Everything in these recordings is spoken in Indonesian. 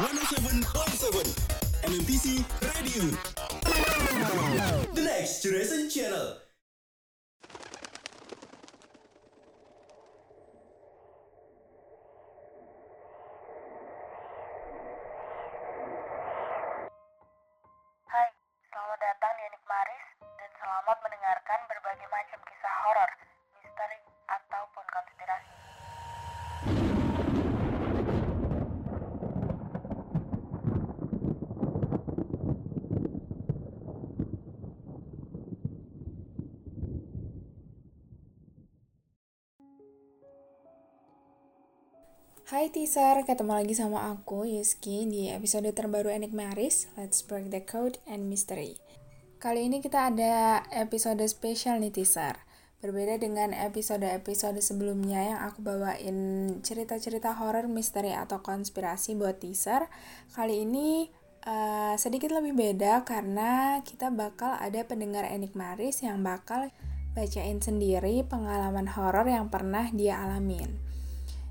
107.7 MMTC Radio. The Next Generation Channel. Hai, selamat datang di Enigmaris dan selamat mendengarkan berbagai macam kisah horor, Hai teaser, ketemu lagi sama aku Yuski di episode terbaru Enigmaris, Let's Break the Code and Mystery. Kali ini kita ada episode spesial nih teaser. Berbeda dengan episode-episode sebelumnya yang aku bawain cerita-cerita horor, misteri atau konspirasi buat teaser. Kali ini eh, sedikit lebih beda karena kita bakal ada pendengar Enigmaris yang bakal bacain sendiri pengalaman horor yang pernah dia alamin.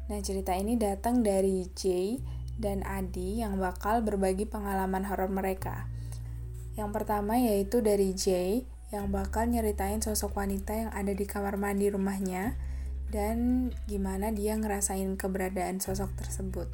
Nah, cerita ini datang dari Jay dan Adi yang bakal berbagi pengalaman horor mereka. Yang pertama yaitu dari Jay yang bakal nyeritain sosok wanita yang ada di kamar mandi rumahnya dan gimana dia ngerasain keberadaan sosok tersebut.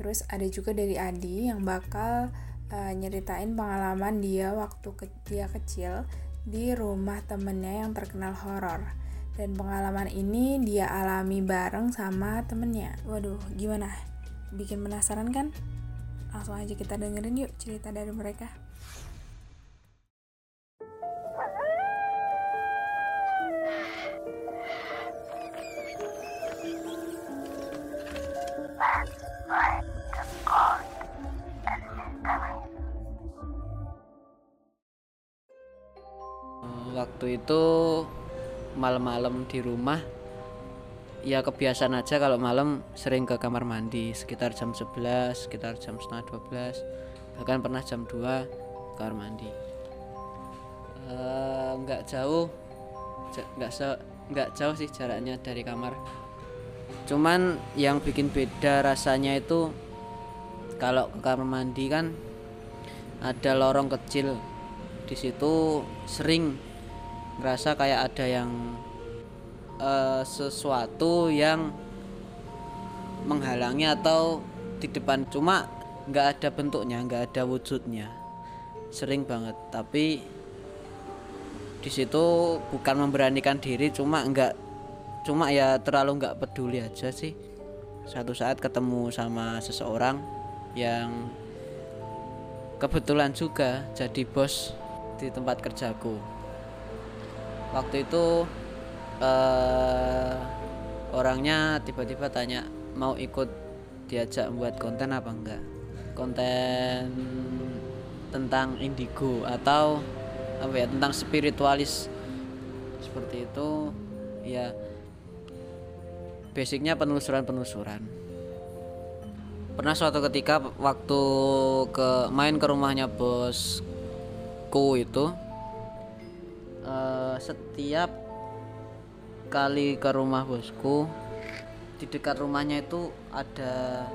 Terus ada juga dari Adi yang bakal uh, nyeritain pengalaman dia waktu ke dia kecil di rumah temennya yang terkenal horor dan pengalaman ini dia alami bareng sama temennya. Waduh, gimana? Bikin penasaran kan? Langsung aja kita dengerin yuk cerita dari mereka. waktu itu malam-malam di rumah ya kebiasaan aja kalau malam sering ke kamar mandi sekitar jam 11 sekitar jam setengah 12 bahkan pernah jam 2 kamar mandi. Eh, nggak jauh ja- nggak se- nggak jauh sih jaraknya dari kamar. Cuman yang bikin beda rasanya itu kalau ke kamar mandi kan ada lorong kecil. Di situ sering ngerasa kayak ada yang eh, sesuatu yang menghalangi atau di depan cuma nggak ada bentuknya nggak ada wujudnya. Sering banget tapi di situ bukan memberanikan diri cuma nggak cuma ya terlalu nggak peduli aja sih. Satu saat ketemu sama seseorang yang kebetulan juga jadi bos di tempat kerjaku waktu itu eh orangnya tiba-tiba tanya mau ikut diajak buat konten apa enggak? Konten tentang indigo atau apa ya tentang spiritualis. Seperti itu ya basicnya penelusuran-penelusuran. Pernah suatu ketika waktu ke main ke rumahnya bosku itu eh, setiap kali ke rumah bosku di dekat rumahnya itu ada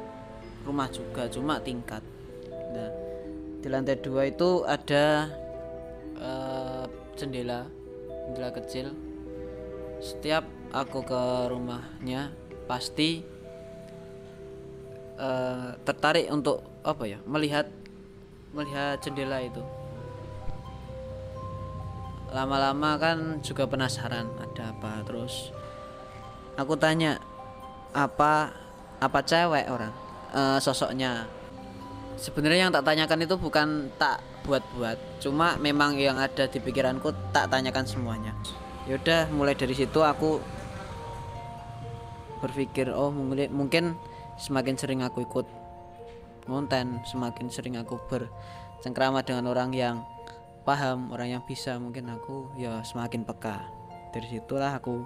rumah juga cuma tingkat. Nah, di lantai dua itu ada eh, jendela jendela kecil. Setiap aku ke rumahnya pasti eh, tertarik untuk apa ya melihat melihat jendela itu lama-lama kan juga penasaran ada apa? Terus aku tanya apa apa cewek orang? Eh, sosoknya. Sebenarnya yang tak tanyakan itu bukan tak buat-buat cuma memang yang ada di pikiranku tak tanyakan semuanya. Yaudah mulai dari situ aku berpikir oh mungkin mungkin semakin sering aku ikut konten semakin sering aku bercengkrama dengan orang yang paham orang yang bisa mungkin aku ya semakin peka. Dari situlah aku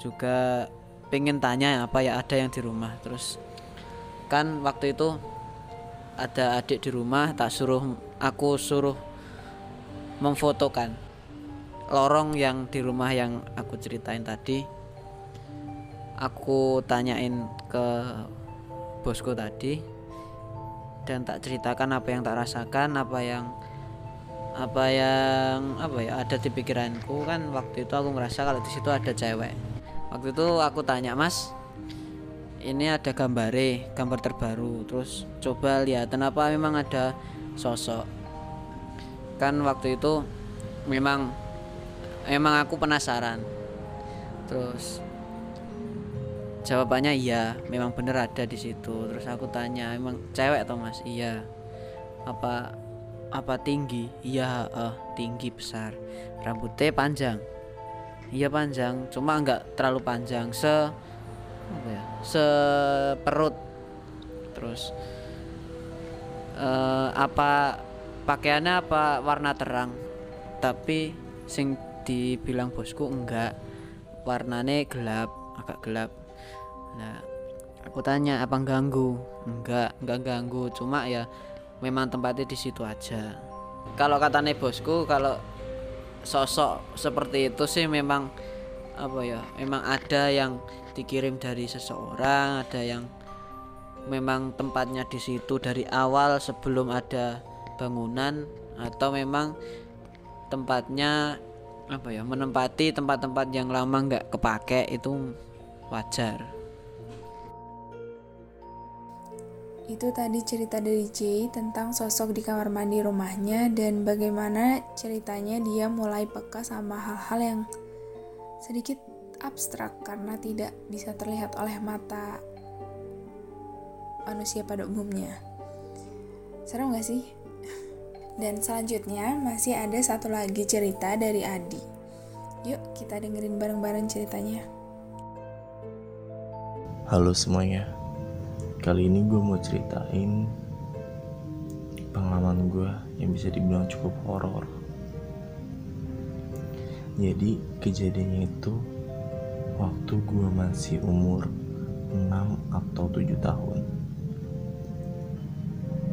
juga pengen tanya apa ya ada yang di rumah. Terus kan waktu itu ada adik di rumah tak suruh aku suruh memfotokan lorong yang di rumah yang aku ceritain tadi. Aku tanyain ke bosku tadi dan tak ceritakan apa yang tak rasakan apa yang apa yang apa ya ada di pikiranku kan waktu itu aku ngerasa kalau di situ ada cewek. Waktu itu aku tanya mas ini ada gambare gambar terbaru. Terus coba lihat kenapa memang ada sosok. Kan waktu itu memang memang aku penasaran. Terus jawabannya iya memang bener ada di situ. Terus aku tanya emang cewek atau mas? Iya. Apa apa tinggi? Iya eh tinggi besar. Rambutnya panjang. Iya panjang. Cuma nggak terlalu panjang. Se apa ya? Seperut. Terus eh, apa pakaiannya apa warna terang? Tapi sing dibilang bosku enggak. Warnanya gelap agak gelap. Nah aku tanya apa ganggu enggak enggak ganggu cuma ya memang tempatnya di situ aja. Kalau katanya bosku kalau sosok seperti itu sih memang apa ya memang ada yang dikirim dari seseorang ada yang memang tempatnya di situ dari awal sebelum ada bangunan atau memang tempatnya apa ya menempati tempat-tempat yang lama nggak kepake itu wajar Itu tadi cerita dari Jay tentang sosok di kamar mandi rumahnya dan bagaimana ceritanya dia mulai peka sama hal-hal yang sedikit abstrak karena tidak bisa terlihat oleh mata manusia pada umumnya. Seru gak sih? Dan selanjutnya masih ada satu lagi cerita dari Adi. Yuk kita dengerin bareng-bareng ceritanya. Halo semuanya, kali ini gue mau ceritain pengalaman gue yang bisa dibilang cukup horor. Jadi kejadiannya itu waktu gue masih umur 6 atau 7 tahun.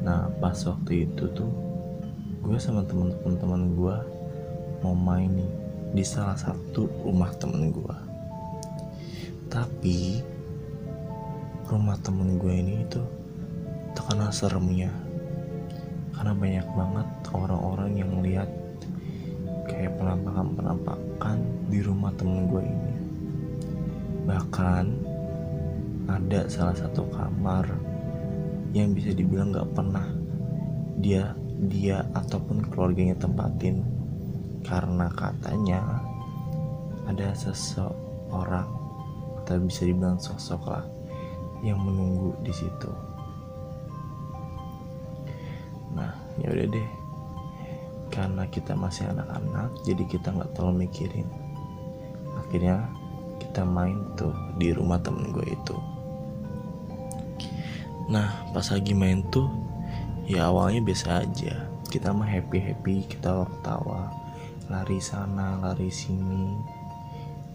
Nah pas waktu itu tuh gue sama teman-teman gue mau main nih di salah satu rumah temen gue. Tapi rumah temen gue ini itu terkenal seremnya. Karena banyak banget orang-orang yang lihat kayak penampakan-penampakan di rumah temen gue ini. Bahkan ada salah satu kamar yang bisa dibilang gak pernah dia dia ataupun keluarganya tempatin. Karena katanya ada seseorang atau bisa dibilang sosok lah yang menunggu di situ. Nah, ya udah deh. Karena kita masih anak-anak, jadi kita nggak terlalu mikirin. Akhirnya kita main tuh di rumah temen gue itu. Nah, pas lagi main tuh, ya awalnya biasa aja. Kita mah happy happy, kita ketawa, lari sana, lari sini.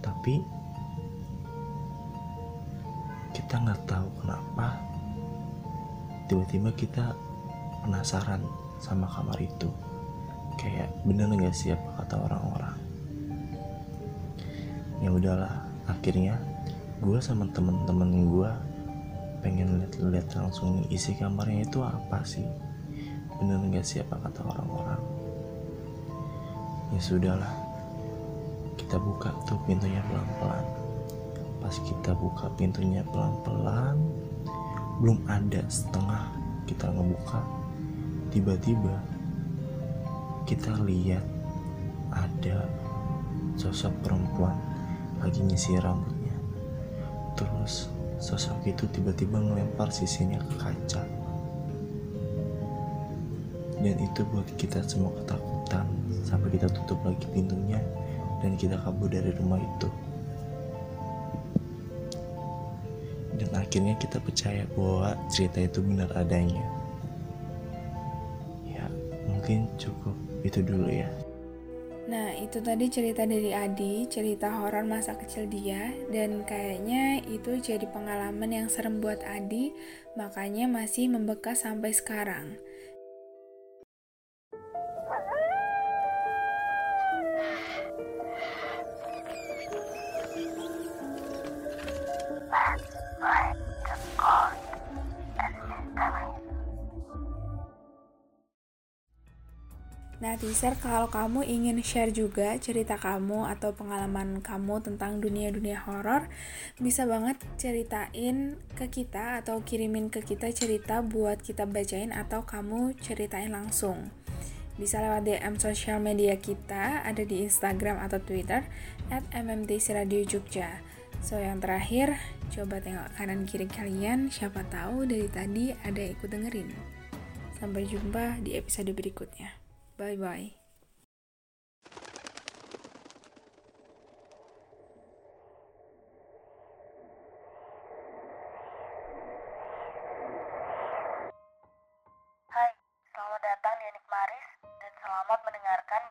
Tapi kita nggak tahu kenapa tiba-tiba kita penasaran sama kamar itu. Kayak bener nggak sih apa kata orang-orang? Ya udahlah akhirnya gue sama temen-temen gue pengen lihat-lihat langsung isi kamarnya itu apa sih? Bener nggak sih apa kata orang-orang? Ya sudahlah kita buka tuh pintunya pelan-pelan pas kita buka pintunya pelan-pelan belum ada setengah kita ngebuka tiba-tiba kita lihat ada sosok perempuan lagi nyisir rambutnya. Terus sosok itu tiba-tiba ngelempar sisinya ke kaca. Dan itu buat kita semua ketakutan sampai kita tutup lagi pintunya dan kita kabur dari rumah itu dan akhirnya kita percaya bahwa cerita itu benar adanya ya mungkin cukup itu dulu ya Nah, itu tadi cerita dari Adi, cerita horor masa kecil dia, dan kayaknya itu jadi pengalaman yang serem buat Adi, makanya masih membekas sampai sekarang. Nah, teaser kalau kamu ingin share juga cerita kamu atau pengalaman kamu tentang dunia-dunia horor, bisa banget ceritain ke kita atau kirimin ke kita cerita buat kita bacain atau kamu ceritain langsung. Bisa lewat DM sosial media kita, ada di Instagram atau Twitter at MMTC Radio Jogja. So yang terakhir, coba tengok kanan kiri kalian, siapa tahu dari tadi ada yang ikut dengerin. Sampai jumpa di episode berikutnya. Bye bye. Hai, selamat datang di Enigmaris dan selamat mendengarkan